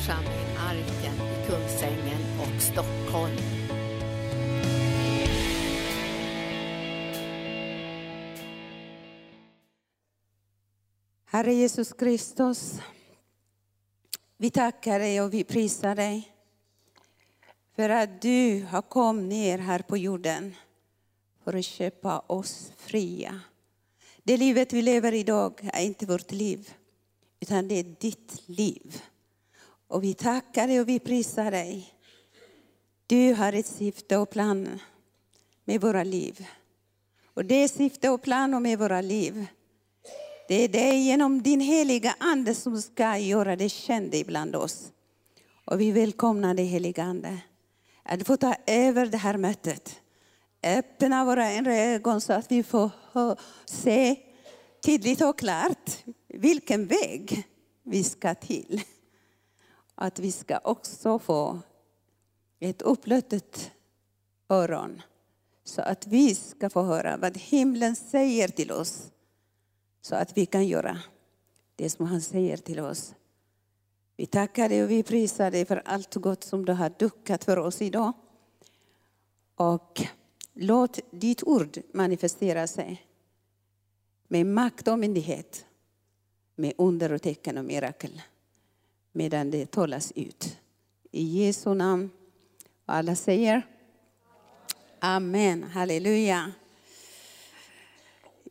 församling Arken i Kungsängen och Stockholm. Herre Jesus Kristus, vi tackar dig och vi prisar dig för att du har kommit ner här på jorden för att köpa oss fria. Det livet vi lever idag är inte vårt liv, utan det är ditt liv. Och vi tackar dig och vi prisar dig. Du har ett syfte och plan med våra liv. Och det syfte och plan med våra liv, det är det genom din heliga Ande som ska göra det känd ibland oss. Och vi välkomnar dig heliga Ande. Att få ta över det här mötet. Öppna våra inre ögon så att vi får se tydligt och klart vilken väg vi ska till. Att vi ska också få ett upplötet öron så att vi ska få höra vad himlen säger till oss så att vi kan göra det som han säger till oss. Vi tackar dig och vi prisar dig för allt gott som du har duckat för oss idag. Och låt ditt ord manifestera sig med makt och myndighet, med under och tecken och mirakel, medan det talas ut. I Jesu namn. Och alla säger Amen, halleluja.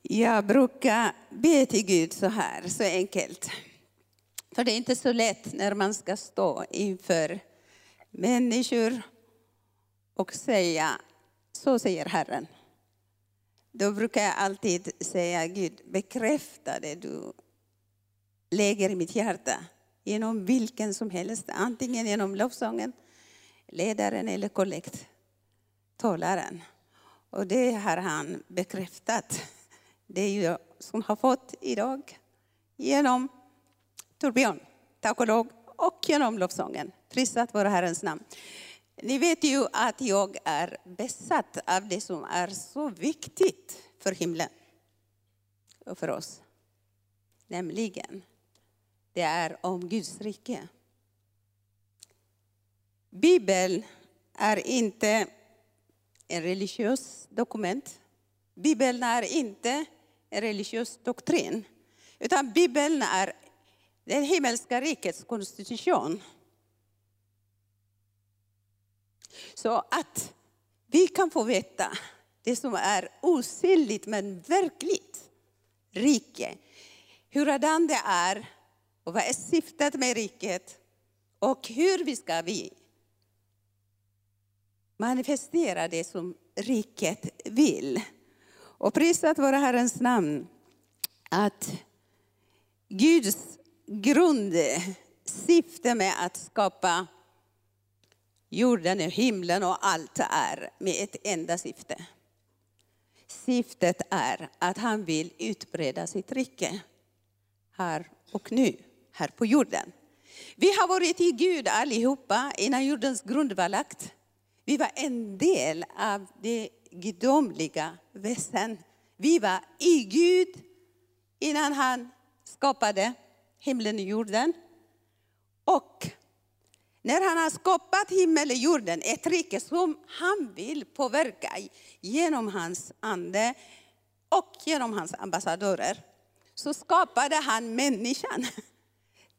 Jag brukar be till Gud så här, så enkelt. För det är inte så lätt när man ska stå inför människor och säga, så säger Herren. Då brukar jag alltid säga, Gud bekräfta det du lägger i mitt hjärta. Genom vilken som helst, antingen genom lovsången, ledaren eller kollekttalaren. Och det har han bekräftat. Det är jag som har fått idag genom Torbjörn, tack och lov, och genom lovsången. Prisat vare Herrens namn. Ni vet ju att jag är besatt av det som är så viktigt för himlen och för oss. Nämligen, det är om Guds rike. Bibeln är inte en religiös dokument. Bibeln är inte en religiös doktrin. Utan Bibeln är det himmelska rikets konstitution. Så att vi kan få veta det som är osynligt men verkligt rike. Hurdan det är och vad är syftet med riket och hur vi ska vi manifestera det som riket vill. Och prisat vara Herrens namn att Guds grundsyfte med att skapa jorden och himlen och allt är med ett enda syfte. Syftet är att han vill utbreda sitt rike här och nu, här på jorden. Vi har varit i Gud allihopa innan jordens grund var lagt. Vi var en del av det gudomliga väsen. Vi var i Gud innan han skapade himlen och jorden. Och när han har skapat himmel och jorden, ett rike som han vill påverka genom hans ande och genom hans ambassadörer, så skapade han människan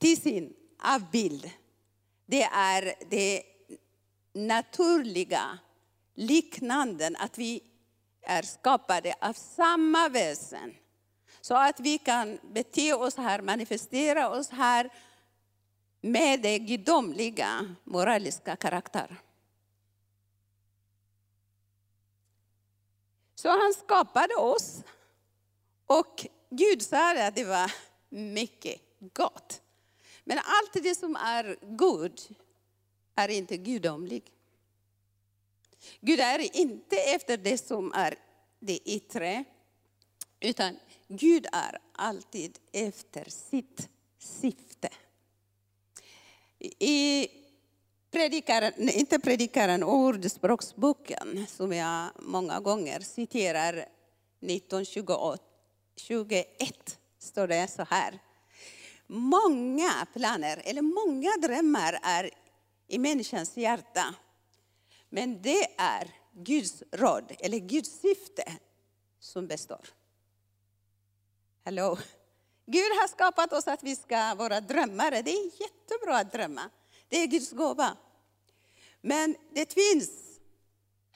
till sin avbild. Det är det naturliga liknanden, att vi är skapade av samma väsen. Så att vi kan bete oss här, manifestera oss här med det gudomliga moraliska karaktär. Så han skapade oss. Och Gud sa att det var mycket gott. Men allt det som är Gud är inte gudomligt. Gud är inte efter det som är det yttre, utan Gud är alltid efter sitt syfte. I predikaren, inte predikaren, ordspråksboken som jag många gånger citerar 1921 står det så här många planer, eller många drömmar är i människans hjärta. Men det är Guds råd, eller Guds syfte, som består. Hallå? Gud har skapat oss att vi ska vara drömmare. Det är jättebra att drömma. Det är Guds gåva. Men det finns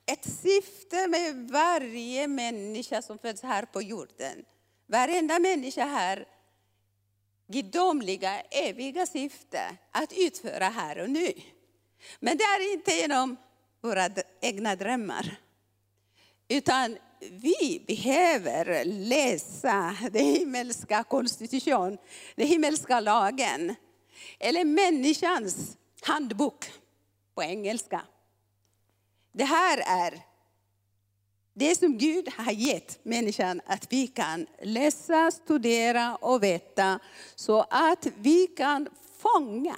ett syfte med varje människa som föds här på jorden. Varenda människa här gudomliga, eviga syfte att utföra här och nu. Men det är inte genom våra egna drömmar. Utan vi behöver läsa den himmelska konstitution, den himmelska lagen. Eller människans handbok på engelska. Det här är det som Gud har gett människan att vi kan läsa, studera och veta så att vi kan fånga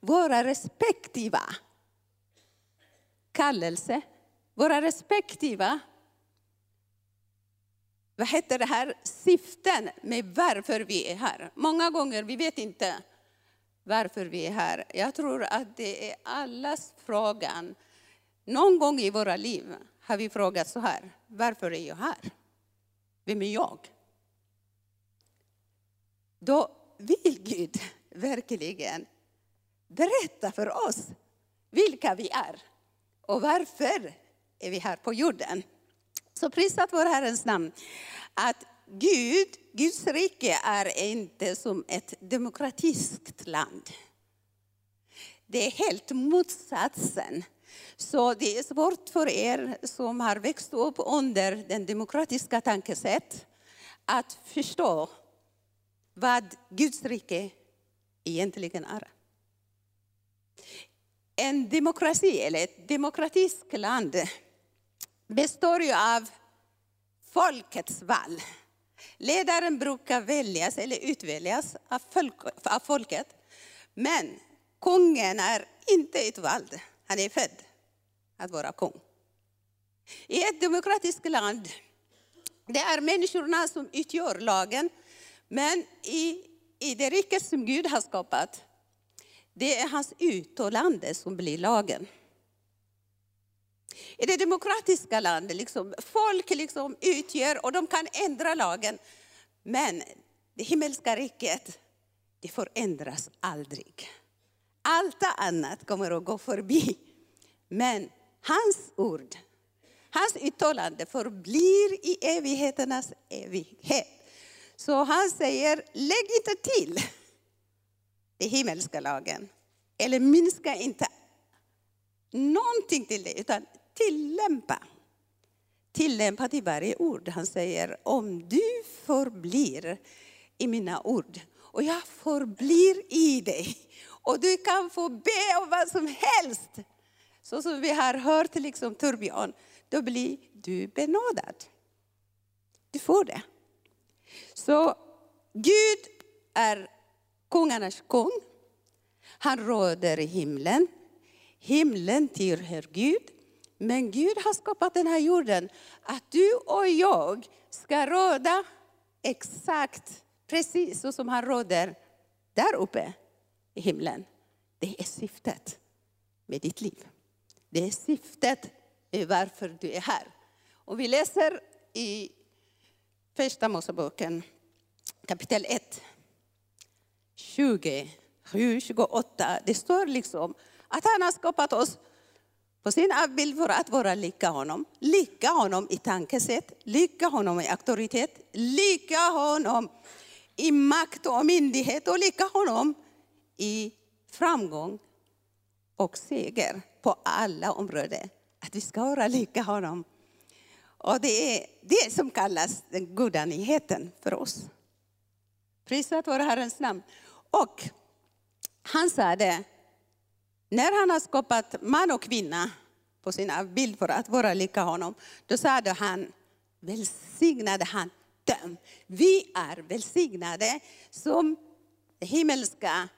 våra respektiva kallelse, våra respektiva vad heter det här, syften med varför vi är här. Många gånger vi vet inte varför vi är här. Jag tror att det är allas frågan. Någon gång i våra liv har vi frågat så här, varför är jag här? Vem är jag? Då vill Gud verkligen berätta för oss vilka vi är och varför är vi här på jorden. Så prisat vår Herrens namn. Att Gud, Guds rike är inte som ett demokratiskt land. Det är helt motsatsen. Så det är svårt för er som har växt upp under den demokratiska tankesätt att förstå vad Guds rike egentligen är. En demokrati, eller ett demokratiskt land, består ju av folkets val. Ledaren brukar väljas eller utväljas av, folk, av folket. Men kungen är inte utvald, han är född att vara kung. I ett demokratiskt land, det är människorna som utgör lagen. Men i, i det rike som Gud har skapat, det är hans utålande som blir lagen. I det demokratiska landet, liksom, folk liksom utgör och de kan ändra lagen. Men det himmelska riket, det förändras aldrig. Allt annat kommer att gå förbi. Men hans ord, hans uttalande förblir i evigheternas evighet. Så han säger, lägg inte till den himmelska lagen. Eller minska inte någonting till det, utan tillämpa. Tillämpa till varje ord. Han säger, om du förblir i mina ord och jag förblir i dig och du kan få be om vad som helst. Så som vi har hört liksom Torbjörn, då blir du benådad. Du får det. Så Gud är kungarnas kung. Han råder i himlen. Himlen tillhör Gud. Men Gud har skapat den här jorden att du och jag ska råda exakt precis så som han råder där uppe i himlen. Det är syftet med ditt liv. Det är syftet med varför du är här. Och vi läser i Första Moseboken kapitel 1, 27, 28. Det står liksom att han har skapat oss på sin avbild för att vara lika honom. Lika honom i tankesätt, lika honom i auktoritet, lika honom i makt och myndighet och lika honom i framgång och seger på alla områden. Att vi ska vara lika honom. Och det är det som kallas den goda nyheten för oss. Prisat vare Herrens namn. Och han sa det, när han har skapat man och kvinna på sin avbild för att vara lika honom, då sade han, välsignade han dem. Vi är välsignade som himmelska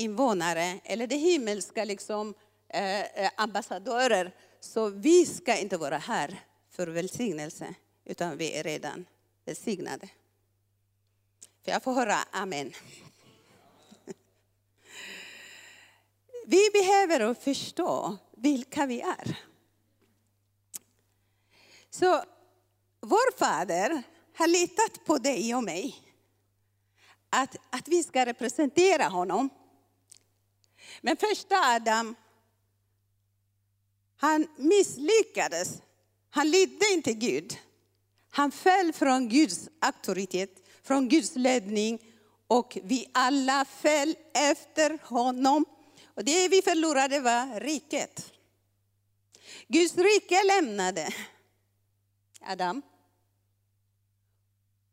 invånare, eller de himmelska liksom, eh, eh, ambassadörer. Så vi ska inte vara här för välsignelse, utan vi är redan välsignade. För jag får höra amen. vi behöver förstå vilka vi är. Så vår fader har litat på dig och mig. Att, att vi ska representera honom. Men första Adam, han misslyckades. Han lydde inte Gud. Han föll från Guds auktoritet, från Guds ledning och vi alla föll efter honom. Och det vi förlorade var riket. Guds rike lämnade Adam.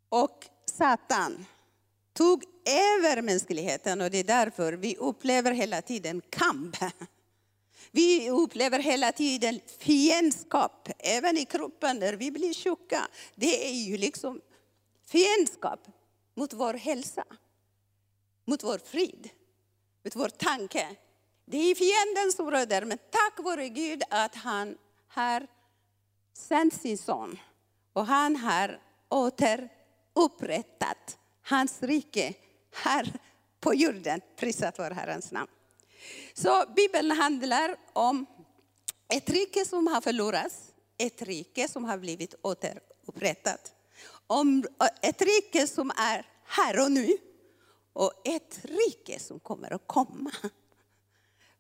Och Satan tog över mänskligheten och det är därför vi upplever hela tiden kamp. Vi upplever hela tiden fiendskap, även i kroppen där vi blir sjuka. Det är ju liksom fiendskap mot vår hälsa, mot vår frid, mot vår tanke. Det är fienden som råder, men tack vare Gud att han har sänt sin son och han har återupprättat hans rike här på jorden. Prisat vår Herrens namn. Så Bibeln handlar om ett rike som har förlorats, ett rike som har blivit återupprättat. Om ett rike som är här och nu och ett rike som kommer att komma.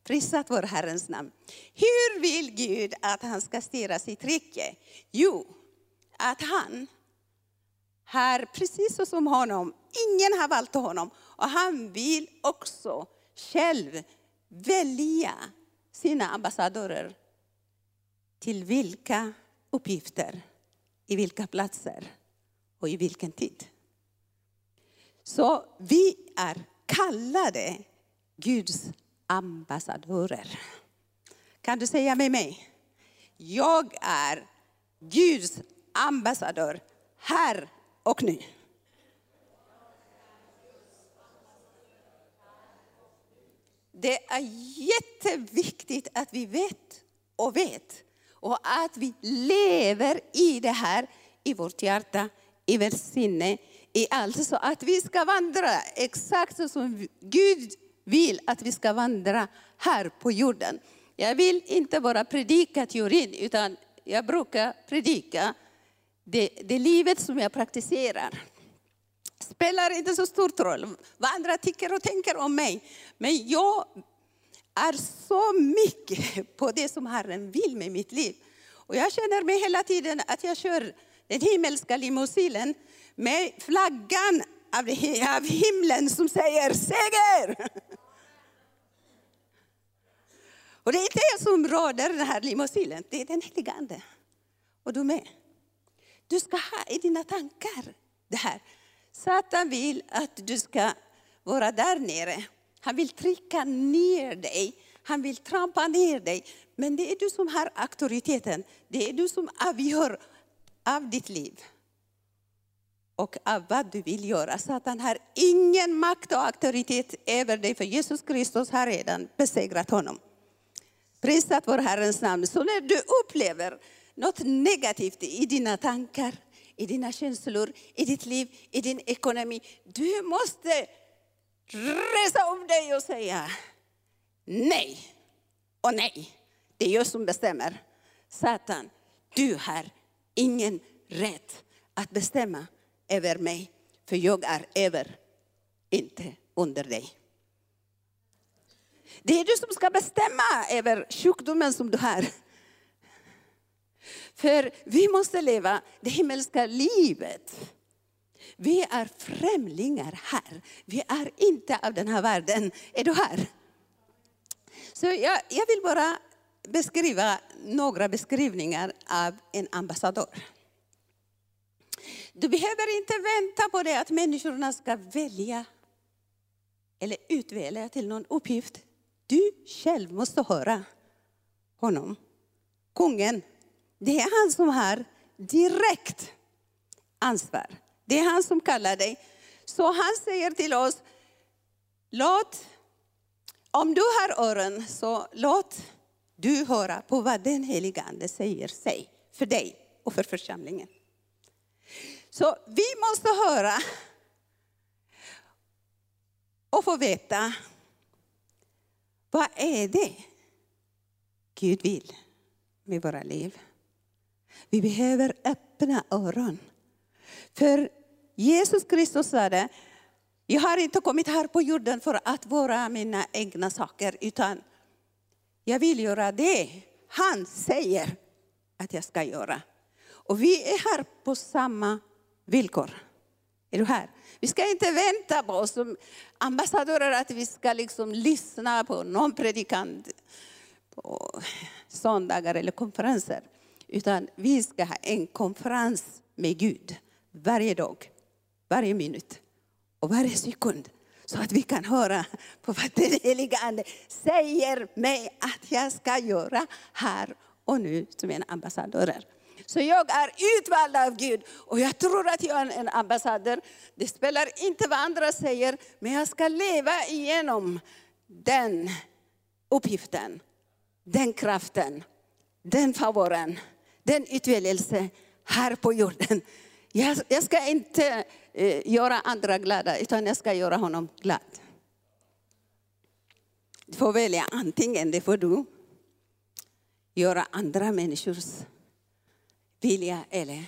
Prisat vår Herrens namn. Hur vill Gud att han ska styra sitt rike? Jo, att han här precis som honom, ingen har valt honom. Och han vill också själv välja sina ambassadörer till vilka uppgifter, i vilka platser och i vilken tid. Så vi är kallade Guds ambassadörer. Kan du säga med mig? Jag är Guds ambassadör här och ny. Det är jätteviktigt att vi vet och vet och att vi lever i det här i vårt hjärta, i vårt sinne, i allt. Så att vi ska vandra exakt som Gud vill att vi ska vandra här på jorden. Jag vill inte bara predika teorin, utan jag brukar predika det, det livet som jag praktiserar spelar inte så stor roll vad andra tycker och tänker om mig. Men jag är så mycket på det som Herren vill med mitt liv. Och jag känner mig hela tiden att jag kör den himmelska limousinen med flaggan av himlen som säger seger. Och det är inte jag som råder den här limousinen, det är den helige Ande. Och du med. Du ska ha i dina tankar det här. Satan vill att du ska vara där nere. Han vill trycka ner dig. Han vill trampa ner dig. Men det är du som har auktoriteten. Det är du som avgör av ditt liv. Och av vad du vill göra. Satan har ingen makt och auktoritet över dig. För Jesus Kristus har redan besegrat honom. Prisat vår Herrens namn. Så när du upplever något negativt i dina tankar, i dina känslor, i ditt liv, i din ekonomi. Du måste resa om dig och säga nej och nej. Det är jag som bestämmer. Satan, du har ingen rätt att bestämma över mig, för jag är över, inte under dig. Det är du som ska bestämma över sjukdomen som du har. För vi måste leva det himmelska livet. Vi är främlingar här. Vi är inte av den här världen. Är du här? Så jag, jag vill bara beskriva några beskrivningar av en ambassadör. Du behöver inte vänta på det att människorna ska välja eller utvälja till någon uppgift. Du själv måste höra honom, kungen, det är han som har direkt ansvar. Det är han som kallar dig. Så han säger till oss, låt, om du har öron, så låt du höra på vad den heliga Ande säger sig för dig och för församlingen. Så vi måste höra och få veta Vad är det Gud vill med våra liv? Vi behöver öppna öron. För Jesus Kristus sa det, jag har inte kommit här på jorden för att vara mina egna saker, utan jag vill göra det han säger att jag ska göra. Och vi är här på samma villkor. Är du här? Vi ska inte vänta på oss som ambassadörer att vi ska liksom lyssna på någon predikant på söndagar eller konferenser. Utan vi ska ha en konferens med Gud varje dag, varje minut och varje sekund. Så att vi kan höra på vad den heliga Ande säger mig att jag ska göra här och nu som en ambassadör. Så jag är utvald av Gud och jag tror att jag är en ambassadör. Det spelar inte vad andra säger, men jag ska leva igenom den uppgiften, den kraften, den favoren, den utväljelse här på jorden. Jag, jag ska inte eh, göra andra glada, utan jag ska göra honom glad. Du får välja antingen, det får du göra andra människors vilja eller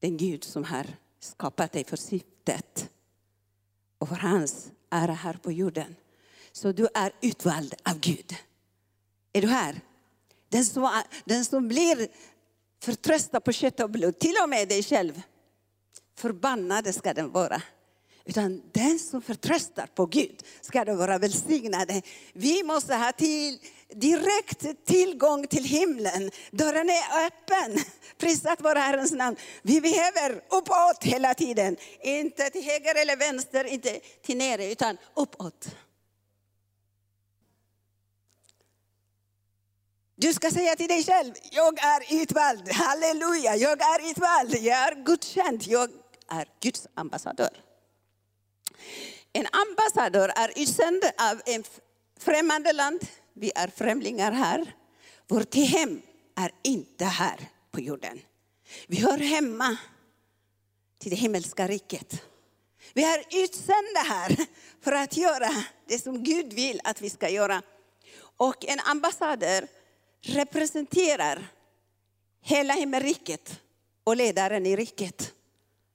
den Gud som har skapat dig för syftet och för hans ära här på jorden. Så du är utvald av Gud. Är du här? Den som, den som blir förtröstad på kött och blod, till och med dig själv, förbannad ska den vara. Utan den som förtröstar på Gud ska då vara välsignade. Vi måste ha till, direkt tillgång till himlen. Dörren är öppen. Prisat vara Herrens namn. Vi behöver uppåt hela tiden. Inte till höger eller vänster, inte till nere, utan uppåt. Du ska säga till dig själv, jag är utvald. Halleluja, jag är utvald. Jag är godkänd. Jag är Guds ambassadör. En ambassadör är utsänd av en främmande land. Vi är främlingar här. Vårt hem är inte här på jorden. Vi hör hemma till det himmelska riket. Vi är utsända här för att göra det som Gud vill att vi ska göra. Och en ambassadör representerar hela himmelriket och ledaren i riket.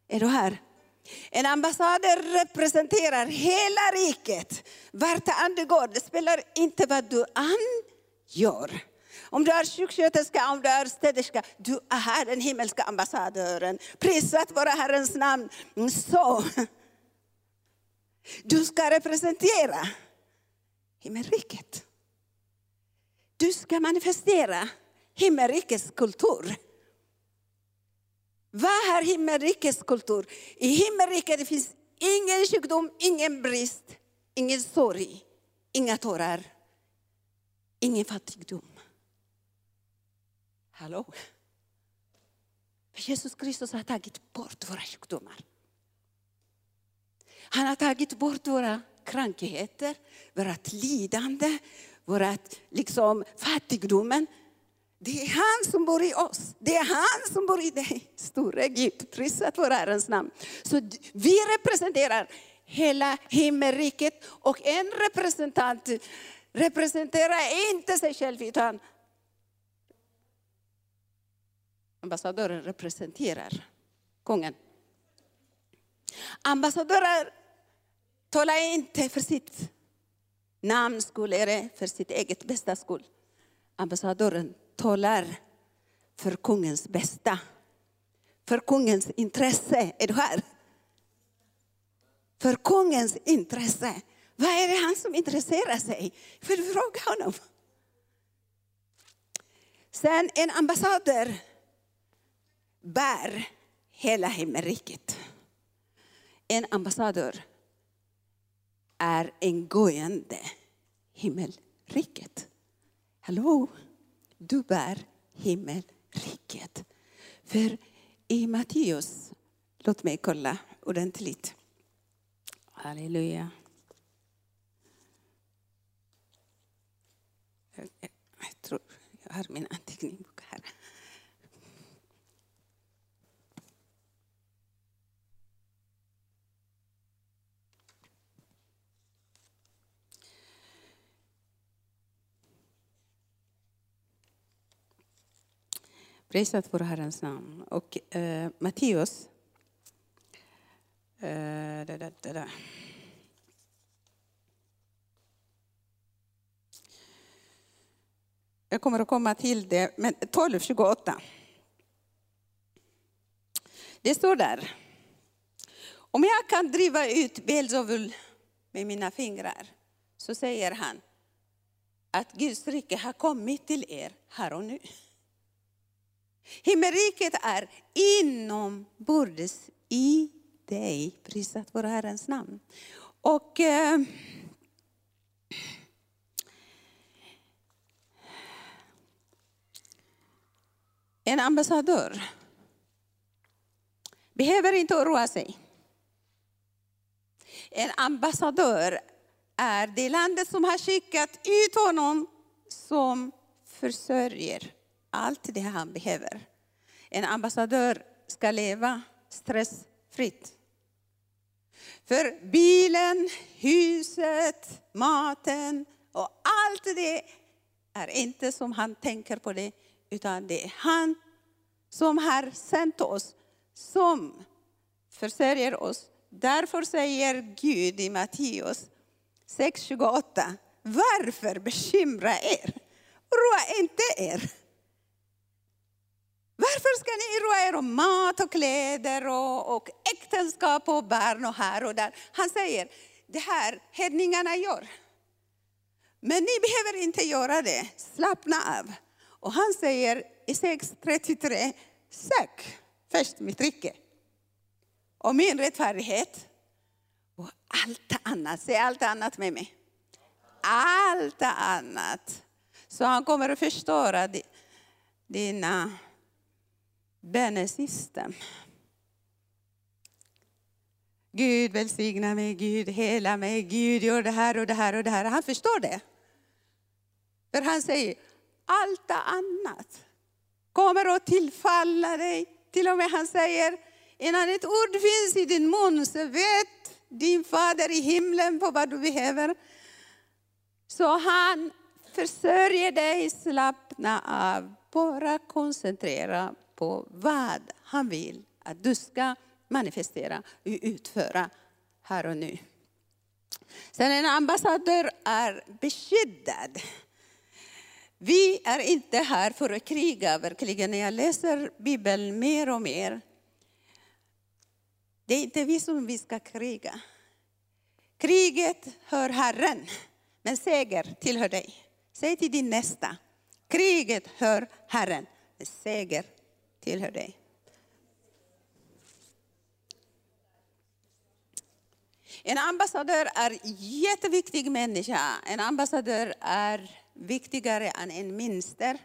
Är du här? En ambassadör representerar hela riket. Vart än du går, det spelar inte vad du än gör. Om du är sjuksköterska, om du är städerska, du är den himmelska ambassadören. Prisat vara Herrens namn. Mm, så, du ska representera himmelriket. Du ska manifestera himmelrikets kultur. Vad är himmelrikets kultur? I himmelriket finns ingen sjukdom, ingen brist, ingen sorg, inga tårar, ingen fattigdom. Hallå? Jesus Kristus har tagit bort våra sjukdomar. Han har tagit bort våra krankheter, vårt lidande, vårt liksom, fattigdomen. Det är han som bor i oss. Det är han som bor i dig. Store Gud, prisat vår Herrens namn. Så vi representerar hela himmelriket och en representant representerar inte sig själv utan ambassadören representerar kungen. Ambassadörer talar inte för sitt namn skull, är det för sitt eget bästa skull. Ambassadören talar för kungens bästa. För kungens intresse. Är du här? För kungens intresse. Vad är det han som intresserar sig? Får du fråga honom? Sen en ambassadör bär hela himmelriket. En ambassadör är en gående himmelriket. Hallå? Du bär himmelriket. För i Matteus, låt mig kolla ordentligt. Halleluja. Jag tror jag har min anteckning här. Prisat vår Herrens namn. Och eh, Matteus. Eh, da, da, da. Jag kommer att komma till det, men 12.28. Det står där. Om jag kan driva ut Belzovul med mina fingrar, så säger han att Guds rike har kommit till er här och nu. Himmelriket är inombords i dig, prisat vår Herrens namn. Och eh, en ambassadör behöver inte oroa sig. En ambassadör är det landet som har skickat ut honom som försörjer allt det han behöver. En ambassadör ska leva stressfritt. För bilen, huset, maten och allt det är inte som han tänker på det, utan det är han som har sänt oss, som försörjer oss. Därför säger Gud i Matteus 6.28, varför bekymra er? Roa inte er. Varför ska ni roa er om mat och kläder och, och äktenskap och barn och här och där? Han säger, det här hedningarna gör. Men ni behöver inte göra det, slappna av. Och han säger i 6.33, sök först mitt rike och min rättfärdighet och allt annat, säg allt annat med mig. Allt annat. Så han kommer att förstöra dina bönesystem. Gud välsigna mig, Gud hela mig, Gud gör det här och det här och det här. Han förstår det. För han säger, allt annat kommer att tillfalla dig. Till och med han säger, innan ett ord finns i din mun så vet din fader i himlen på vad du behöver. Så han försörjer dig, slappna av, bara koncentrera på vad han vill att du ska manifestera och utföra här och nu. Sen en ambassadör är beskyddad. Vi är inte här för att kriga, verkligen. När jag läser Bibeln mer och mer, det är inte vi som vi ska kriga. Kriget hör Herren, men seger tillhör dig. Säg till din nästa, kriget hör Herren, men seger tillhör dig. En ambassadör är en jätteviktig människa. En ambassadör är viktigare än en minster.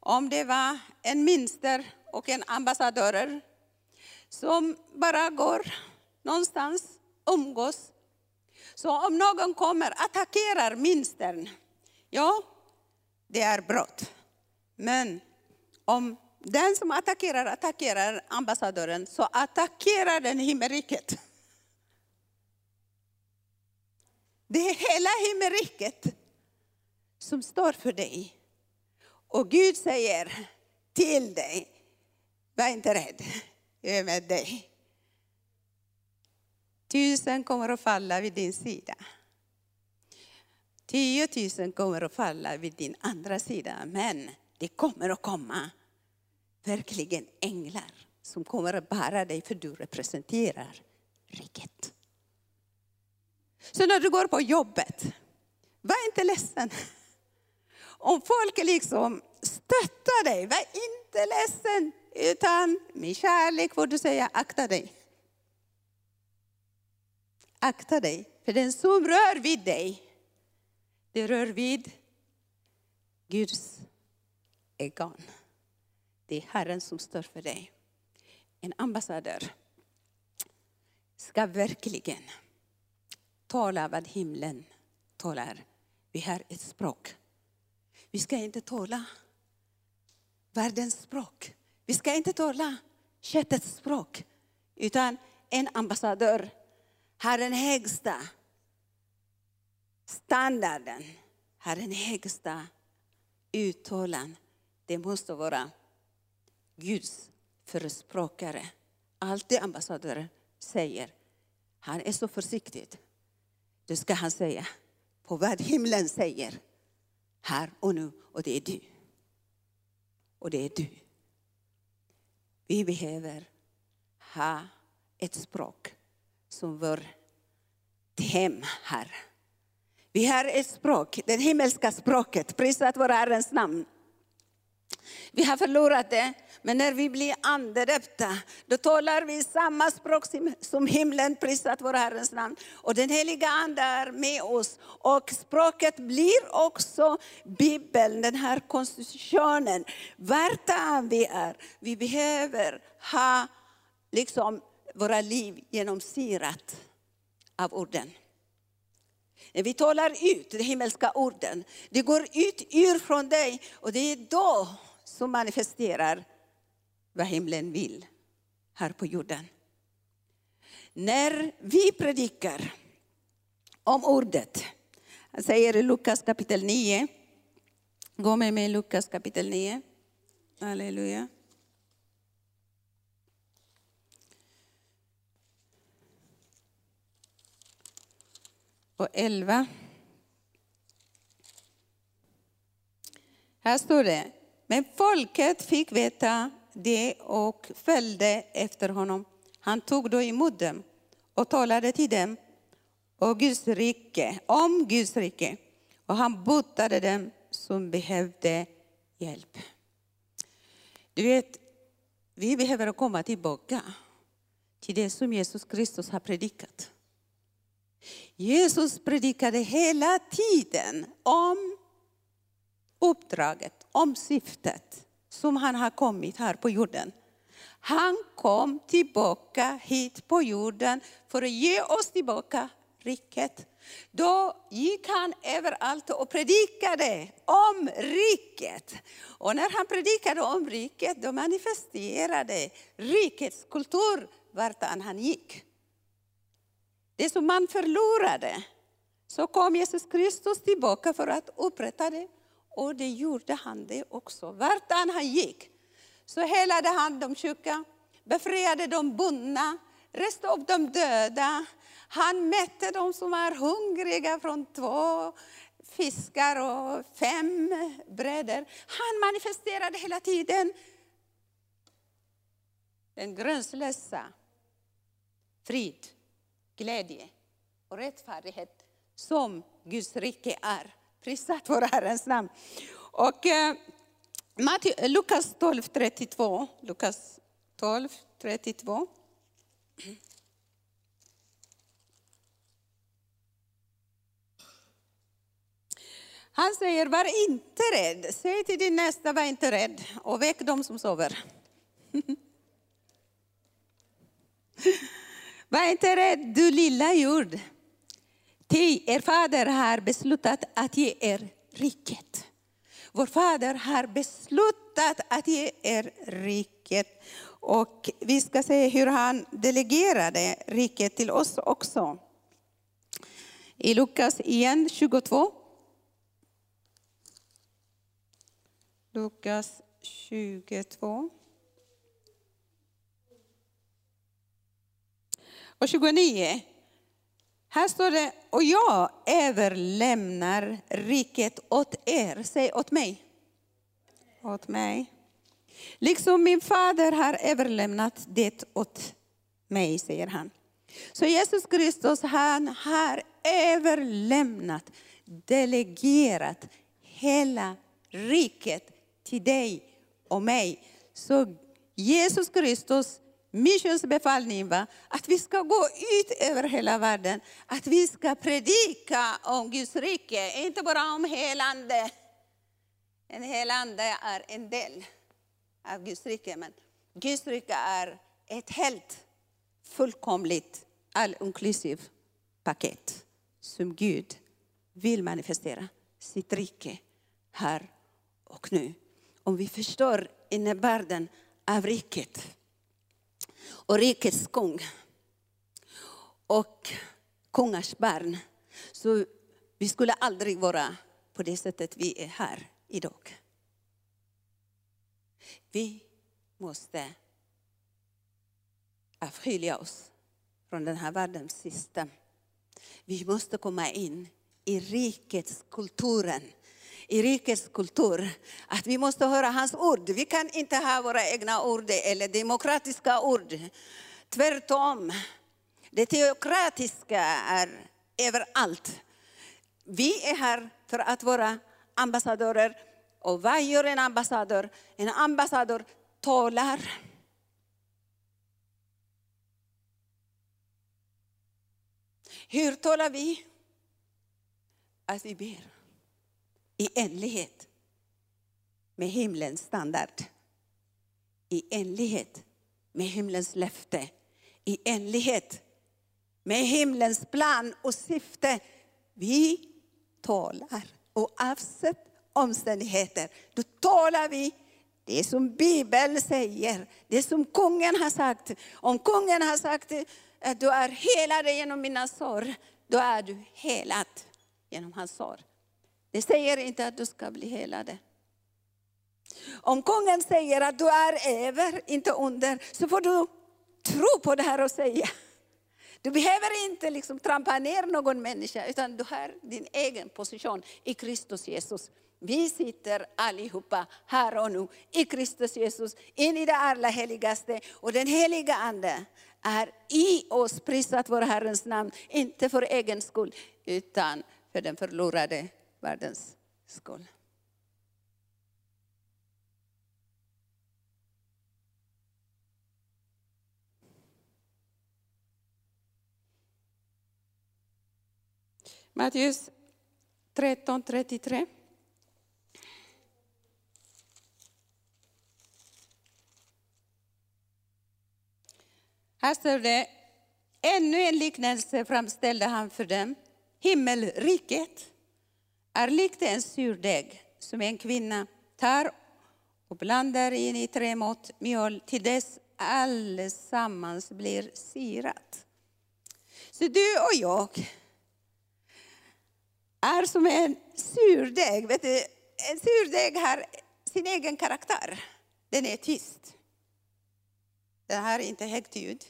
Om det var en minster och en ambassadör som bara går någonstans, umgås. Så om någon kommer och attackerar minstern, ja, det är brott. Men om den som attackerar attackerar ambassadören, så attackerar den himmelriket. Det är hela himmelriket som står för dig. Och Gud säger till dig, var inte rädd, jag är med dig. Tusen kommer att falla vid din sida. Tiotusen kommer att falla vid din andra sida, men det kommer att komma verkligen änglar som kommer att bära dig för du representerar riket. Så när du går på jobbet, var inte ledsen. Om folk liksom stöttar dig, var inte ledsen. Utan med kärlek får du säga akta dig. Akta dig, för den som rör vid dig, det rör vid Guds ögon. Det är Herren som står för dig. En ambassadör ska verkligen tala vad himlen talar. Vi har ett språk. Vi ska inte tala världens språk. Vi ska inte tala köttets språk. Utan en ambassadör har den högsta standarden, har den högsta uttalan. Det måste vara Guds förespråkare. Allt det ambassadören säger, han är så försiktig. Det ska han säga på vad himlen säger här och nu, och det är du. Och det är du. Vi behöver ha ett språk som vårt hem här. Vi har ett språk, det himmelska språket, prisat vår Herrens namn. Vi har förlorat det, men när vi blir andedöpta, då talar vi samma språk som himlen, prisat vår Herrens namn. Och den heliga Ande är med oss. Och språket blir också Bibeln, den här konstitutionen. Vart vi är, vi behöver ha liksom våra liv genomsyrat av orden. När vi talar ut de himmelska orden, det går ut ur från dig och det är då som manifesterar vad himlen vill här på jorden. När vi predikar om ordet, han säger i Lukas kapitel 9, gå med mig i Lukas kapitel 9, halleluja. Och 11. Här står det, men folket fick veta det och följde efter honom. Han tog då emot dem och talade till dem och Guds rike, om Guds rike. Och han botade dem som behövde hjälp. Du vet, vi behöver komma tillbaka till det som Jesus Kristus har predikat. Jesus predikade hela tiden om uppdraget, om syftet som han har kommit här på jorden. Han kom tillbaka hit på jorden för att ge oss tillbaka riket. Då gick han överallt och predikade om riket. Och när han predikade om riket, då manifesterade rikets kultur vart han gick. Det som man förlorade, så kom Jesus Kristus tillbaka för att upprätta det. Och det gjorde han det också. Vart han gick så helade han de sjuka, befriade de bundna, reste upp de döda. Han mätte de som var hungriga från två fiskar och fem bröder. Han manifesterade hela tiden den gränslösa frid, glädje och rättfärdighet som Guds rike är. Prisat vår Herrens namn. Och eh, Lukas 12, 32. Lukas 12, 32. Han säger, var inte rädd. Säg till din nästa, var inte rädd. Och väck dem som sover. var inte rädd, du lilla jord. Ty er fader har beslutat att ge er riket. Vår fader har beslutat att ge er riket. Och vi ska se hur han delegerade riket till oss också. I Lukas igen 22. Lukas 22. Och 29. Här står det, och jag överlämnar riket åt er. Säg åt mig. Åt mig. Liksom min fader har överlämnat det åt mig, säger han. Så Jesus Kristus han har överlämnat, delegerat hela riket till dig och mig. Så Jesus Kristus missionsbefallning var att vi ska gå ut över hela världen, att vi ska predika om Guds rike, inte bara om helande. En helande är en del av Guds rike, men Guds rike är ett helt fullkomligt all inclusive paket som Gud vill manifestera sitt rike här och nu. Om vi förstår innebörden av riket och rikets kung och kungars barn. Så vi skulle aldrig vara på det sättet vi är här idag. Vi måste avskilja oss från den här världens system. Vi måste komma in i rikets kulturen. I rikets kultur. Att vi måste höra hans ord. Vi kan inte ha våra egna ord eller demokratiska ord. Tvärtom. Det teokratiska är överallt. Vi är här för att vara ambassadörer. Och vad gör en ambassadör? En ambassadör talar. Hur talar vi? Att vi ber i enlighet med himlens standard. I enlighet med himlens löfte. I enlighet med himlens plan och syfte. Vi talar oavsett omständigheter. Då talar vi det som Bibeln säger, det som kungen har sagt. Om kungen har sagt att du är helad genom mina sår, då är du helad genom hans sår. Det säger inte att du ska bli helad. Om kungen säger att du är över, inte under, så får du tro på det här och säga. Du behöver inte liksom trampa ner någon människa, utan du har din egen position i Kristus Jesus. Vi sitter allihopa här och nu i Kristus Jesus, in i det allra heligaste. Och den heliga Ande är i oss, prisat vår Herrens namn, inte för egen skull, utan för den förlorade världens skull. Matteus 13.33. Här står det, ännu en liknelse framställde han för dem. Himmelriket är likt en surdeg som en kvinna tar och blandar in i tre mått mjöl till dess allesammans blir sirat. Så du och jag är som en surdeg. Vet du, en surdeg har sin egen karaktär. Den är tyst. Den har inte högt ljud.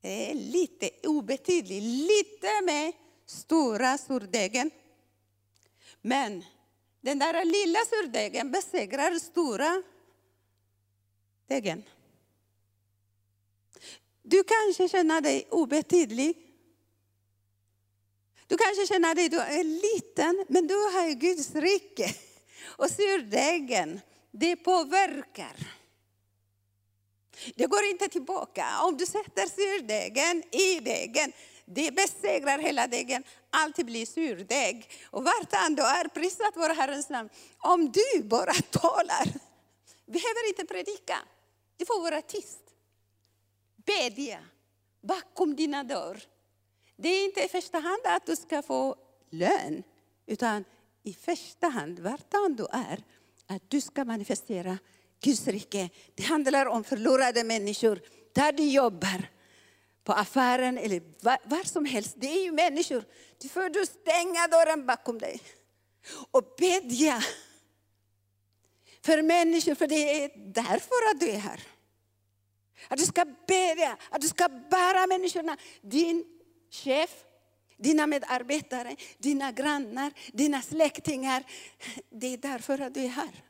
Det är lite obetydlig, lite med stora surdegen. Men den där lilla surdegen besegrar stora degen. Du kanske känner dig obetydlig. Du kanske känner dig du är liten, men du har Guds rike. Och surdegen, det påverkar. Det går inte tillbaka. Om du sätter surdegen i degen, det besegrar hela degen. alltid blir surdeg. Och vartan du är, prisat vår Herrens namn. Om du bara talar, behöver inte predika. Du får vara tyst. Bedja bakom dina dörr. Det är inte i första hand att du ska få lön, utan i första hand, vartan du är, att du ska manifestera Guds rike. Det handlar om förlorade människor, där du jobbar, på affären eller var, var, som helst. Det är ju människor. Du får du stänga dörren bakom dig och bedja för människor, för det är därför att du är här. Att du ska bedja, att du ska bära människorna. Din chef, dina medarbetare, dina grannar, dina släktingar. Det är därför att du är här.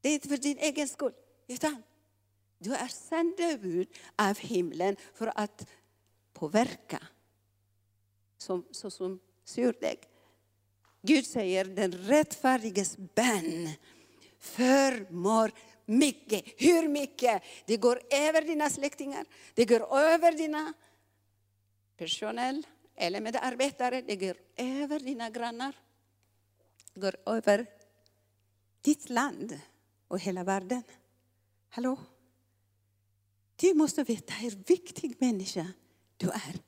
Det är inte för din egen skull, utan du är sändebud av himlen för att påverka. Som, så som surdeg. Gud säger den rättfärdiges bön förmår mycket. Hur mycket? Det går över dina släktingar, det går över dina personal eller medarbetare, det går över dina grannar. Det går över ditt land och hela världen. Hallå? Du måste veta hur viktig människa du är.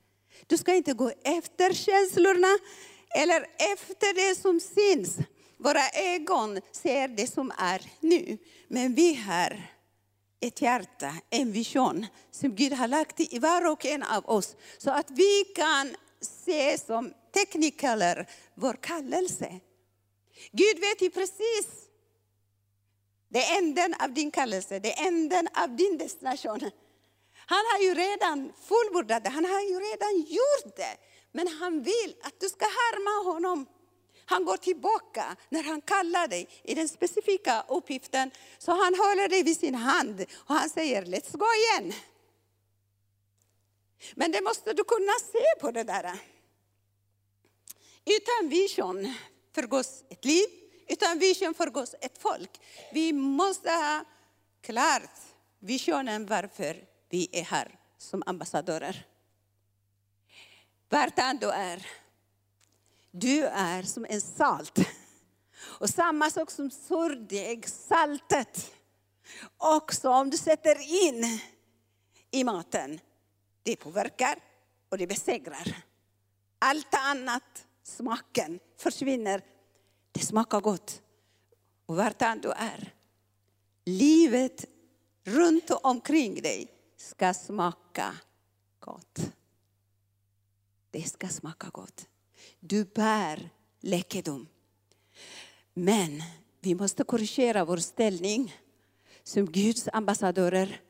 Du ska inte gå efter känslorna eller efter det som syns. Våra ögon ser det som är nu. Men vi har ett hjärta, en vision som Gud har lagt i var och en av oss. Så att vi kan se som tekniker vår kallelse. Gud vet ju precis det är änden av din kallelse, det är änden av din destination. Han har ju redan fullbordat det, han har ju redan gjort det. Men han vill att du ska härma honom. Han går tillbaka när han kallar dig i den specifika uppgiften. Så han håller dig vid sin hand och han säger, let's go igen. Men det måste du kunna se på det där. Utan vision förgås ett liv, utan vision förgås ett folk. Vi måste ha klart visionen varför vi är här som ambassadörer. Vart du är, du är som en salt. Och samma sak som surdeg, saltet. Också om du sätter in i maten, det påverkar och det besegrar. Allt annat, smaken, försvinner. Det smakar gott. Och vart än du är, livet runt omkring dig ska smaka gott. Det ska smaka gott. Du bär läkedom. Men vi måste korrigera vår ställning som Guds ambassadörer.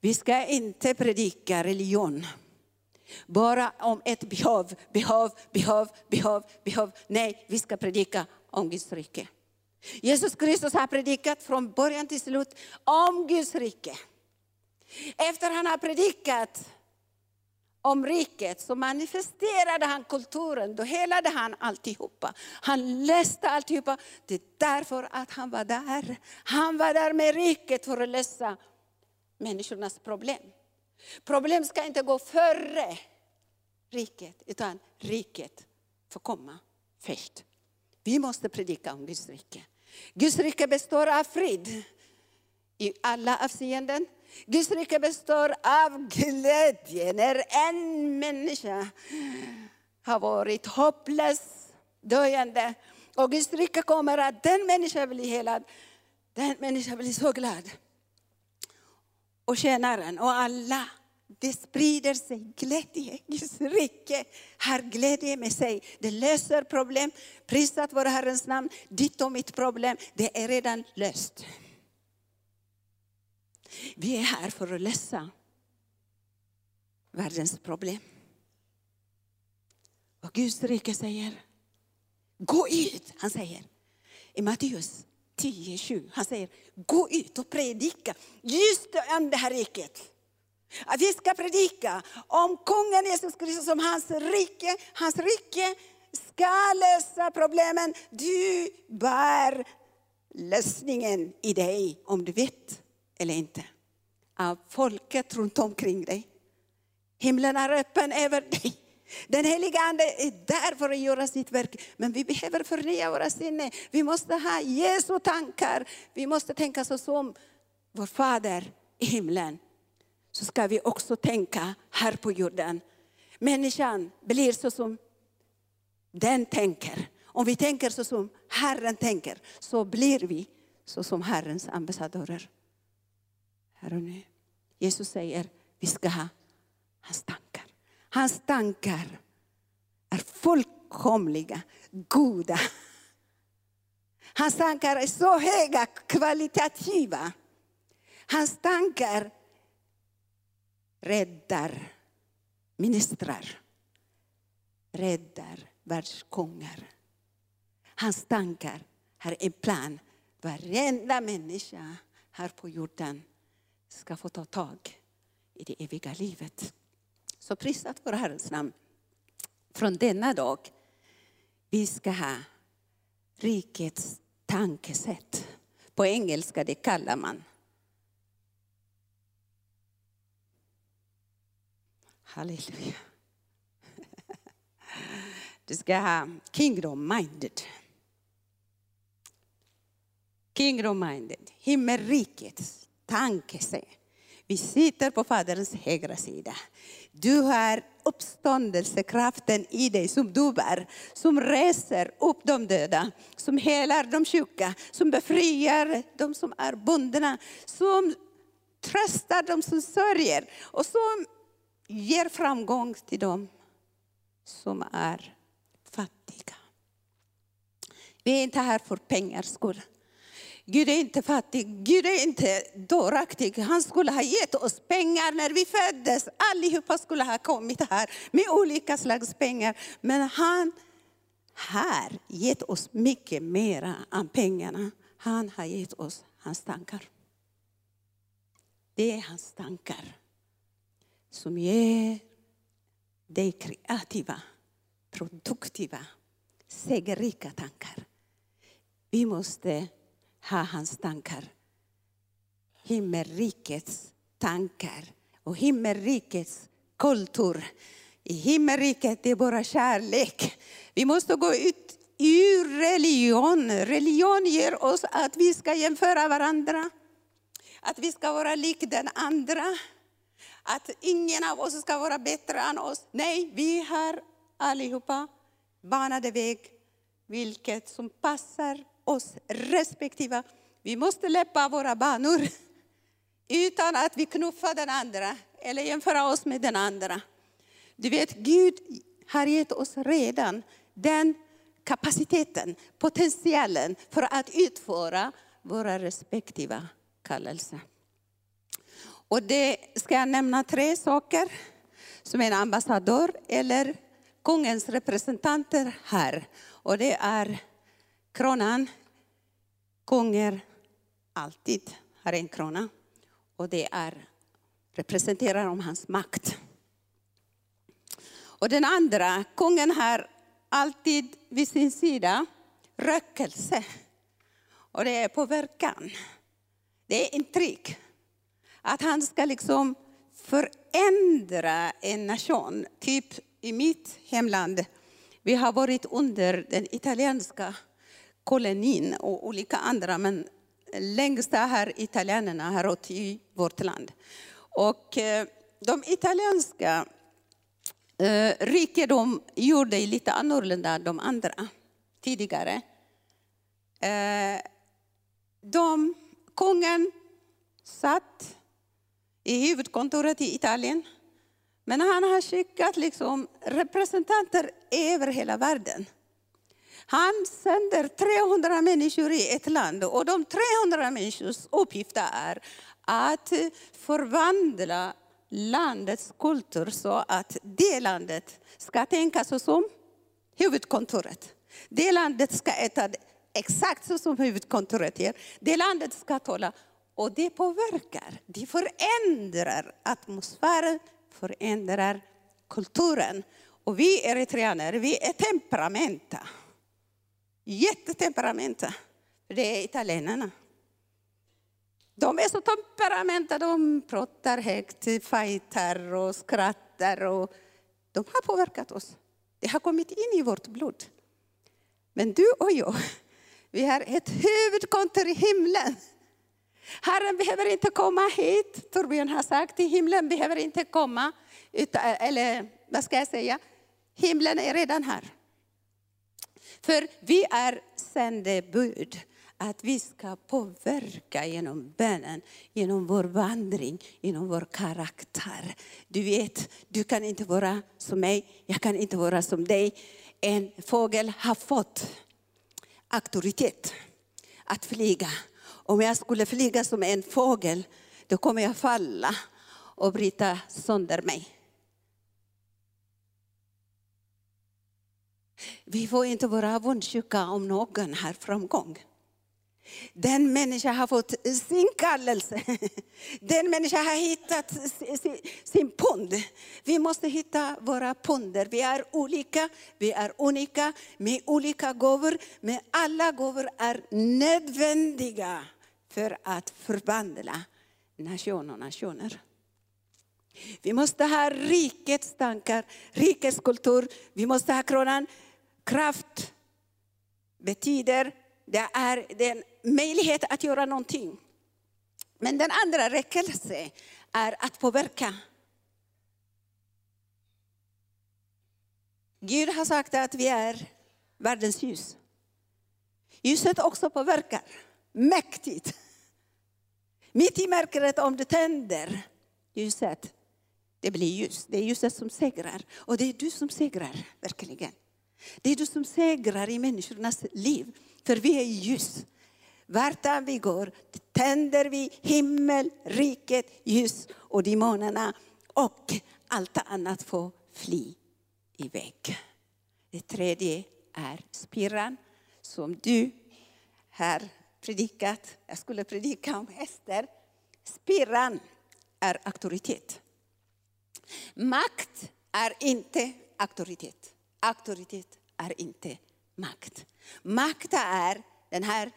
Vi ska inte predika religion. Bara om ett behov, behov, behov, behov, behov. Nej, vi ska predika om Guds rike. Jesus Kristus har predikat från början till slut om Guds rike. Efter han har predikat om riket så manifesterade han kulturen, då helade han alltihopa. Han läste alltihopa. Det är därför att han var där. Han var där med riket för att lösa människornas problem. Problem ska inte gå före riket, utan riket får komma först. Vi måste predika om Guds rike. Guds rike består av frid i alla avseenden. Guds rike består av glädje när en människa har varit hopplös, döende. Och Guds rike kommer att den människan blir helad. Den människan blir så glad. Och tjänaren och alla. Det sprider sig glädje. Guds rike har glädje med sig. Det löser problem. Prisat vare Herrens namn. Ditt och mitt problem, det är redan löst. Vi är här för att lösa världens problem. Och Guds rike säger, gå ut. Han säger i Matteus 10.7. han säger, gå ut och predika just om det här riket. Att vi ska predika om kungen Jesus Kristus, om hans rike. Hans rike ska lösa problemen. Du bär lösningen i dig, om du vet eller inte. Av folket runt omkring dig. Himlen är öppen över dig. Den heliga Ande är där för att göra sitt verk. Men vi behöver förnya våra sinnen. Vi måste ha Jesu tankar. Vi måste tänka så som vår Fader i himlen. Så ska vi också tänka här på jorden. Människan blir så som den tänker. Om vi tänker så som Herren tänker, så blir vi så som Herrens ambassadörer. Här och nu. Jesus säger, vi ska ha hans tankar. Hans tankar är fullkomliga, goda. Hans tankar är så höga, kvalitativa. Hans tankar räddar ministrar, räddar världskungar. Hans tankar har en plan. Varenda människa här på jorden ska få ta tag i det eviga livet. Så prisat vår Herrens namn. Från denna dag, vi ska ha rikets tankesätt. På engelska det kallar man Halleluja. Du ska ha kingdom minded. Kingdom minded, himmelrikets tankesätt. Vi sitter på Faderns högra sida. Du har uppståndelsekraften i dig som du bär, som reser upp de döda, som helar de sjuka, som befriar de som är bundna, som tröstar de som sörjer och som ger framgång till dem som är fattiga. Vi är inte här för pengars skull. Gud är inte fattig, Gud är inte dåraktig. Han skulle ha gett oss pengar när vi föddes. Allihopa skulle ha kommit här med olika slags pengar. Men han har gett oss mycket mera än pengarna. Han har gett oss hans tankar. Det är hans tankar som ger dig kreativa, produktiva, segerrika tankar. Vi måste ha hans tankar. Himmelrikets tankar och himmelrikets kultur. I himmelriket det är bara kärlek. Vi måste gå ut ur religion. Religion ger oss att vi ska jämföra varandra. Att vi ska vara lik den andra. Att ingen av oss ska vara bättre än oss. Nej, vi har allihopa banade väg, vilket som passar oss respektive. Vi måste läppa våra banor utan att vi knuffar den andra eller jämföra oss med den andra. Du vet, Gud har gett oss redan den kapaciteten, potentialen för att utföra våra respektive kallelser. Och det ska jag nämna tre saker som en ambassadör eller kungens representanter här. Och det är kronan. Kungen alltid har en krona. Och det är, representerar om hans makt. Och den andra, kungen har alltid vid sin sida rökelse. Och det är påverkan. Det är intryck. Att han ska liksom förändra en nation. Typ i mitt hemland, vi har varit under den italienska kolonin och olika andra, men längst har italienarna har rått i vårt land. Och eh, de italienska eh, rikedom gjorde lite annorlunda än de andra tidigare. Eh, de, kungen satt i huvudkontoret i Italien. Men han har skickat liksom representanter över hela världen. Han sänder 300 människor i ett land och de 300 människors uppgift är att förvandla landets kultur så att det landet ska tänka så som huvudkontoret. Det landet ska äta exakt så som huvudkontoret gör. Det landet ska tala och det påverkar, det förändrar atmosfären, förändrar kulturen. Och vi eritreaner, vi är temperamenta. Jättetemperamenta. Det är italienarna. De är så temperamenta, de pratar högt, fightar och skrattar. Och de har påverkat oss. Det har kommit in i vårt blod. Men du och jag, vi har ett huvudkontor i himlen. Herren behöver inte komma hit, Torbjörn har sagt, himlen behöver inte komma. Utan, eller vad ska jag säga? Himlen är redan här. För vi är sändebud. Att vi ska påverka genom bönen, genom vår vandring, genom vår karaktär. Du vet, du kan inte vara som mig, jag kan inte vara som dig. En fågel har fått auktoritet att flyga. Om jag skulle flyga som en fågel, då kommer jag falla och bryta sönder mig. Vi får inte vara avundsjuka om någon har framgång. Den människan har fått sin kallelse. Den människan har hittat sin pund. Vi måste hitta våra punder. Vi är olika, vi är unika med olika gåvor. Men alla gåvor är nödvändiga för att förvandla nation och nationer. Vi måste ha rikets tankar, rikets kultur. Vi måste ha kronan. Kraft betyder det är, det en möjlighet att göra någonting. Men den andra räckelse är att påverka. Gud har sagt att vi är världens ljus. Ljuset också påverkar mäktigt. Mitt i mörkret, om du tänder ljuset, det blir ljus. Det är ljuset som segrar. Och det är du som segrar, verkligen. Det är du som segrar i människornas liv. För vi är ljus. Vart än vi går tänder vi himmel, riket, ljus och demonerna och allt annat får fly iväg. Det tredje är spiran som du har predikat. Jag skulle predika om Ester. Spiran är auktoritet. Makt är inte auktoritet. Auktoritet är inte makt. Makt är den här,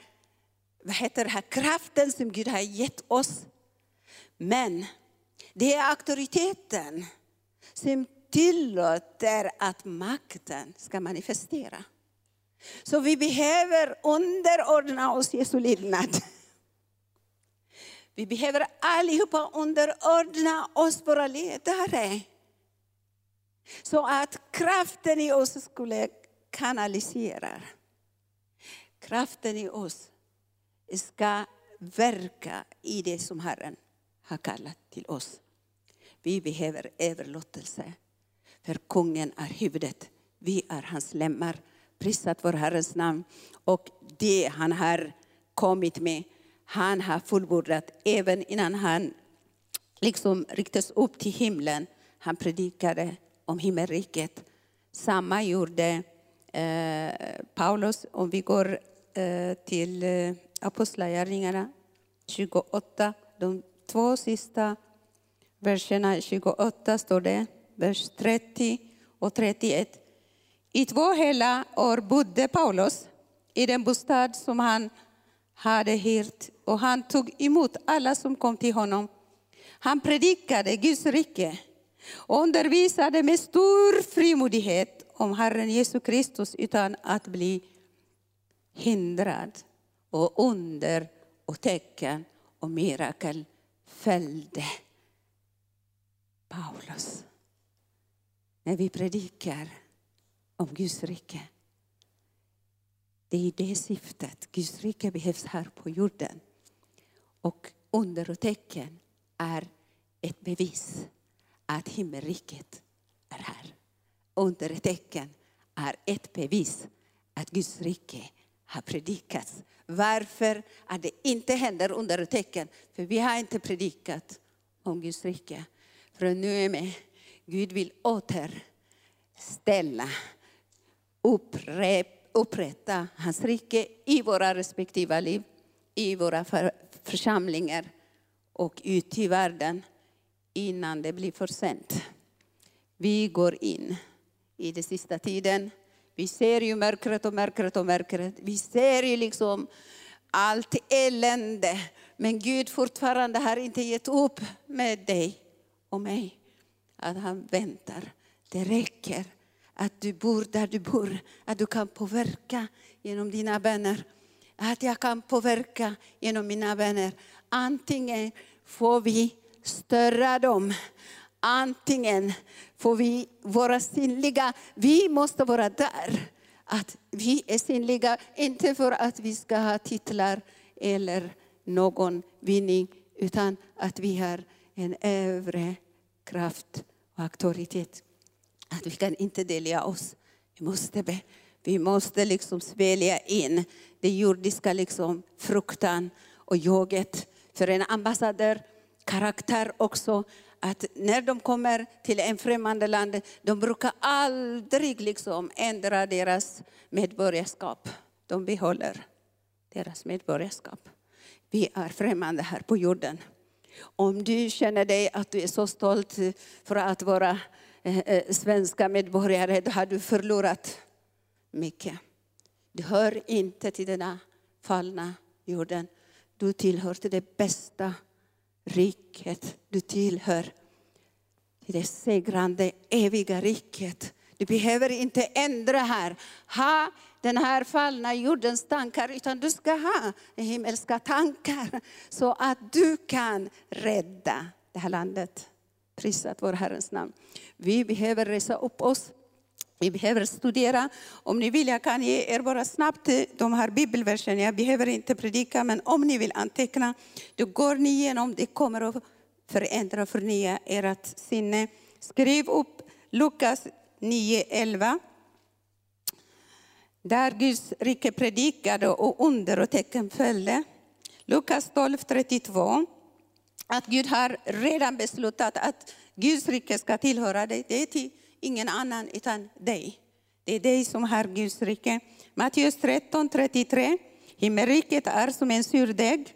vad heter det här kraften som Gud har gett oss. Men det är auktoriteten som tillåter att makten ska manifestera. Så vi behöver underordna oss Jesu lydnad. Vi behöver allihopa underordna oss våra ledare. Så att kraften i oss skulle kanaliserar. Kraften i oss ska verka i det som Herren har kallat till oss. Vi behöver överlåtelse. För kungen är huvudet, vi är hans lemmar. Prisat vår Herrens namn. Och det han har kommit med, han har fullbordat även innan han liksom riktas upp till himlen. Han predikade om himmelriket. Samma gjorde Eh, Paulus, om vi går eh, till eh, Apostlagärningarna 28, de två sista verserna 28 står det, vers 30 och 31. I två hela år bodde Paulus i den bostad som han hade hyrt och han tog emot alla som kom till honom. Han predikade Guds rike och undervisade med stor frimodighet om Herren Jesus Kristus utan att bli hindrad. Och under och tecken och mirakel följde Paulus. När vi predikar om Guds rike. Det är det syftet. Guds rike behövs här på jorden. Och under och tecken är ett bevis att himmelriket är här. Undertecken är ett bevis att Guds rike har predikats. Varför att det inte händer undertecken? För vi har inte predikat om Guds rike. För nu är med. Gud vill återställa upprep, upprätta hans rike i våra respektive liv, i våra för, församlingar och ut i världen innan det blir för sent. Vi går in i den sista tiden. Vi ser ju mörkret och mörkret och mörkret. Vi ser ju liksom allt elände. Men Gud fortfarande har inte gett upp med dig och mig. Att han väntar. Det räcker att du bor där du bor, att du kan påverka genom dina vänner. Att jag kan påverka genom mina vänner. Antingen får vi störa dem, antingen får vi vara synliga. Vi måste vara där. Att vi är synliga, inte för att vi ska ha titlar eller någon vinning, utan att vi har en övre kraft och auktoritet att vi kan inte dela oss. Vi måste be. Vi måste liksom svälja in det jordiska liksom fruktan och jaget. För en ambassadör, karaktär också, att när de kommer till en främmande land, de brukar aldrig liksom ändra deras medborgarskap. De behåller deras medborgarskap. Vi är främmande här på jorden. Om du känner dig att du är så stolt för att vara eh, eh, svenska medborgare, då har du förlorat mycket. Du hör inte till denna fallna jorden. Du tillhör till det bästa riket. Du tillhör till det segrande, eviga riket. Du behöver inte ändra här. Ha den här fallna jordens tankar, utan du ska ha himmelska tankar. Så att du kan rädda det här landet. Prisat vår Herrens namn. Vi behöver resa upp oss. Vi behöver studera. Om ni vill, jag kan ge er bara snabbt eh, de här bibelverserna. Jag behöver inte predika, men om ni vill anteckna, då går ni igenom. Det kommer att förändra och förnya ert sinne. Skriv upp Lukas 9.11. där Guds rike predikade och under och tecken följde. Lukas 12.32. Att Gud har redan beslutat att Guds rike ska tillhöra dig. Det är till ingen annan utan dig. Det är dig som har Guds rike. Matteus 13.33. Himmelriket är som en surdeg.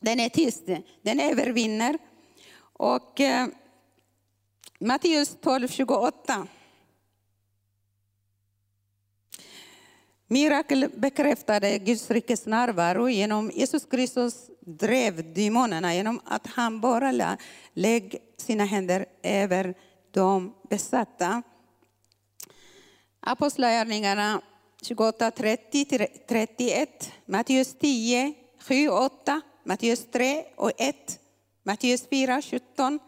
Den är tyst, den övervinner. Och eh, Matteus 12.28. Mirakel bekräftade Guds rikes närvaro genom Jesus Kristus drev demonerna genom att han bara la, lägg sina händer över de besatta. Apostlagärningarna 28, 30 31, Matteus 10, 7, 8, Matteus 3 och 1, Matteus 4, 17,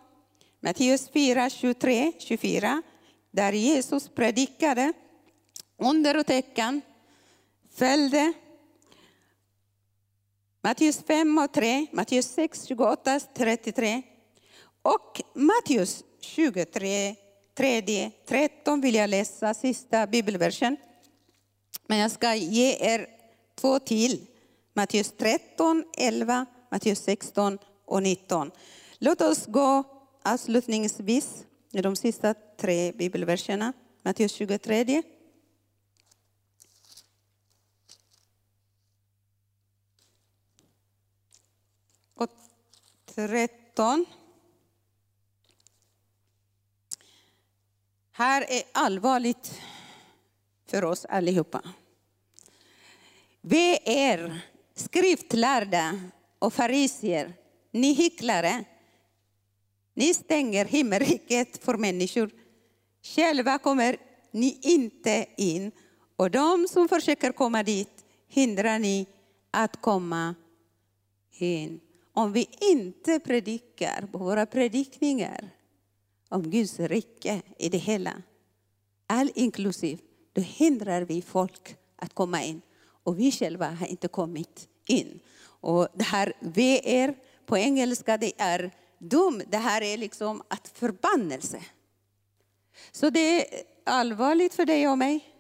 Matteus 4, 23, 24, där Jesus predikade under och tecken följde. Matteus 5 och 3, Matteus 6, 28, 33 och Matteus 23, 3, 13 vill jag läsa, sista bibelversen. Men jag ska ge er två till. Matteus 13, 11, Matteus 16 och 19. Låt oss gå avslutningsvis med de sista tre bibelverserna. Matteus 23. Och 13. Här är allvarligt för oss allihopa. Vi är skriftlärda och fariser, ni hycklare. Ni stänger himmelriket för människor. Själva kommer ni inte in och de som försöker komma dit hindrar ni att komma in. Om vi inte predikar på våra predikningar om Guds rike i det hela, all inklusive, då hindrar vi folk att komma in. Och vi själva har inte kommit in. Och det här VR på engelska, det är dum. Det här är liksom att förbannelse. Så det är allvarligt för dig och mig.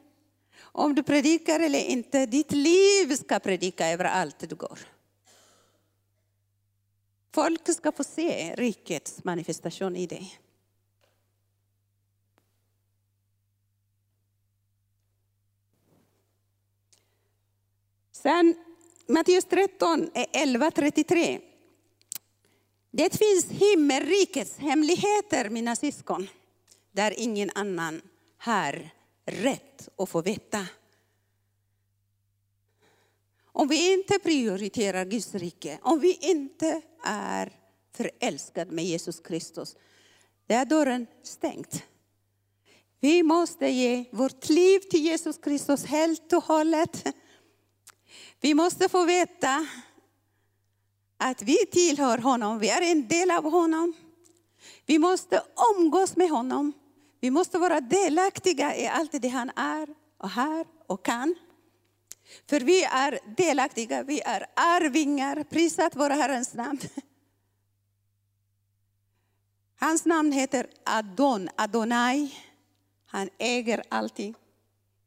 Om du predikar eller inte, ditt liv ska predika överallt du går. Folk ska få se rikets manifestation i dig. Sen Matteus 13, 11.33. Det finns himmelrikets hemligheter, mina syskon, där ingen annan har rätt att få veta. Om vi inte prioriterar Guds rike, om vi inte är förälskade med Jesus Kristus, då är dörren stängt. Vi måste ge vårt liv till Jesus Kristus helt och hållet. Vi måste få veta att vi tillhör honom, vi är en del av honom. Vi måste umgås med honom. Vi måste vara delaktiga i allt det han är och har och kan. För vi är delaktiga, vi är arvingar, prisat vår Herrens namn. Hans namn heter Adon, Adonai. Han äger allting.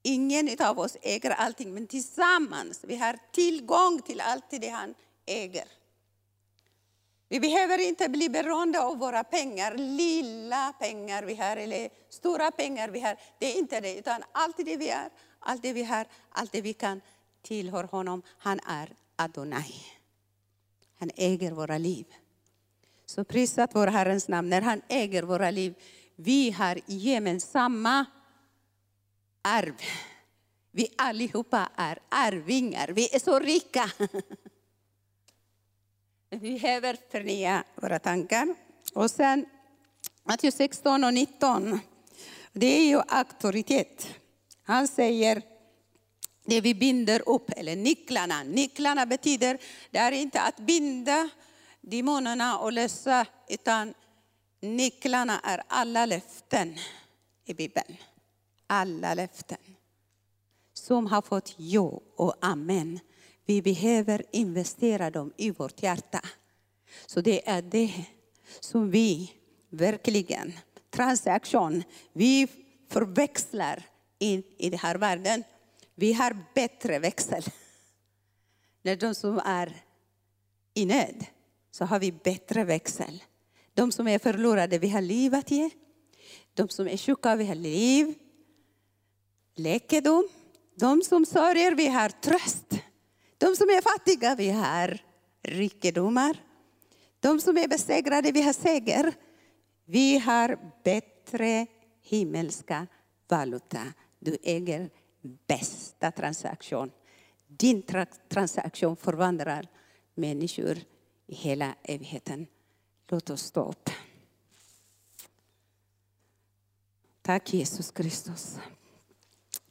Ingen av oss äger allting, men tillsammans vi har tillgång till allt det han äger. Vi behöver inte bli beroende av våra pengar, lilla pengar vi har eller stora pengar vi har. Det är inte det, utan allt det vi är, allt det vi har, allt det vi kan tillhör honom. Han är Adonai. Han äger våra liv. Så prisat vår Herrens namn. När han äger våra liv, vi har gemensamma arv. Vi allihopa är arvingar. Vi är så rika. Vi behöver förnya våra tankar. Och sen Matteus 16 och 19. Det är ju auktoritet. Han säger det vi binder upp, eller nycklarna. Nycklarna betyder, det är inte att binda demonerna och lösa, utan nycklarna är alla löften i Bibeln. Alla löften som har fått ja och amen. Vi behöver investera dem i vårt hjärta. Så det är det som vi verkligen, transaktion, vi förväxlar in i den här världen. Vi har bättre växel. När de som är i nöd så har vi bättre växel. De som är förlorade, vi har liv att ge. De som är sjuka, vi har liv, läkedom. De som sörjer, vi har tröst. De som är fattiga, vi har rikedomar. De som är besegrade, vi har seger. Vi har bättre himmelska valuta. Du äger bästa transaktion. Din tra transaktion förvandlar människor i hela evigheten. Låt oss stå upp. Tack Jesus Kristus.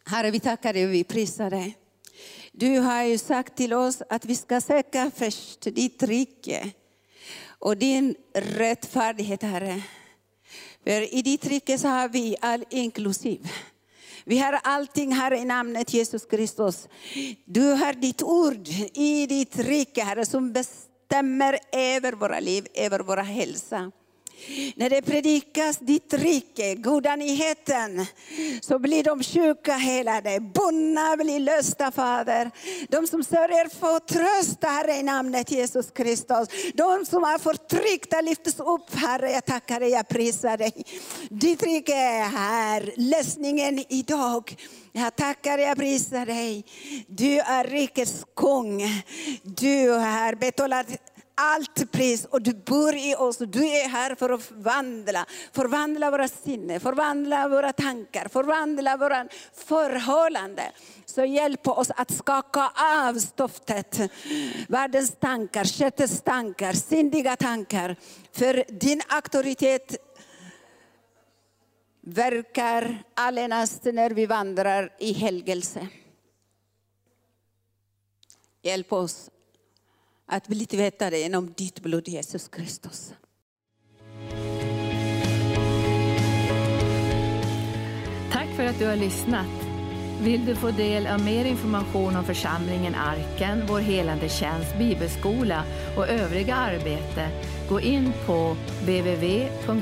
Herre, vi tackar dig och vi prisar dig. Du har ju sagt till oss att vi ska söka först ditt rike och din rättfärdighet, Herre. För i ditt rike så har vi all inklusiv. Vi har allting här i namnet Jesus Kristus. Du har ditt ord i ditt rike, Herre, som bestämmer över våra liv, över våra hälsa. När det predikas ditt rike, goda nyheten, så blir de sjuka helade, bundna blir lösta Fader. De som sörjer får trösta, Herre i namnet Jesus Kristus. De som är förtryckta lyftes upp Herre, jag tackar dig, jag prisar dig. Ditt rike är här, lösningen idag. Jag tackar, jag prisar dig. Du är rikets kung. Du har betalat allt pris och du bor i oss. Du är här för att förvandla, förvandla våra sinnen, förvandla våra tankar, förvandla våra förhållanden. Så hjälp oss att skaka av stoftet, världens tankar, köttets tankar, syndiga tankar. För din auktoritet verkar allenast när vi vandrar i helgelse. Hjälp oss att bli tvättade genom ditt blod Jesus Kristus. Tack för att du har lyssnat. Vill du få del av mer information om församlingen Arken, vår helande tjänst, bibelskola och övriga arbete, gå in på www.arken.org.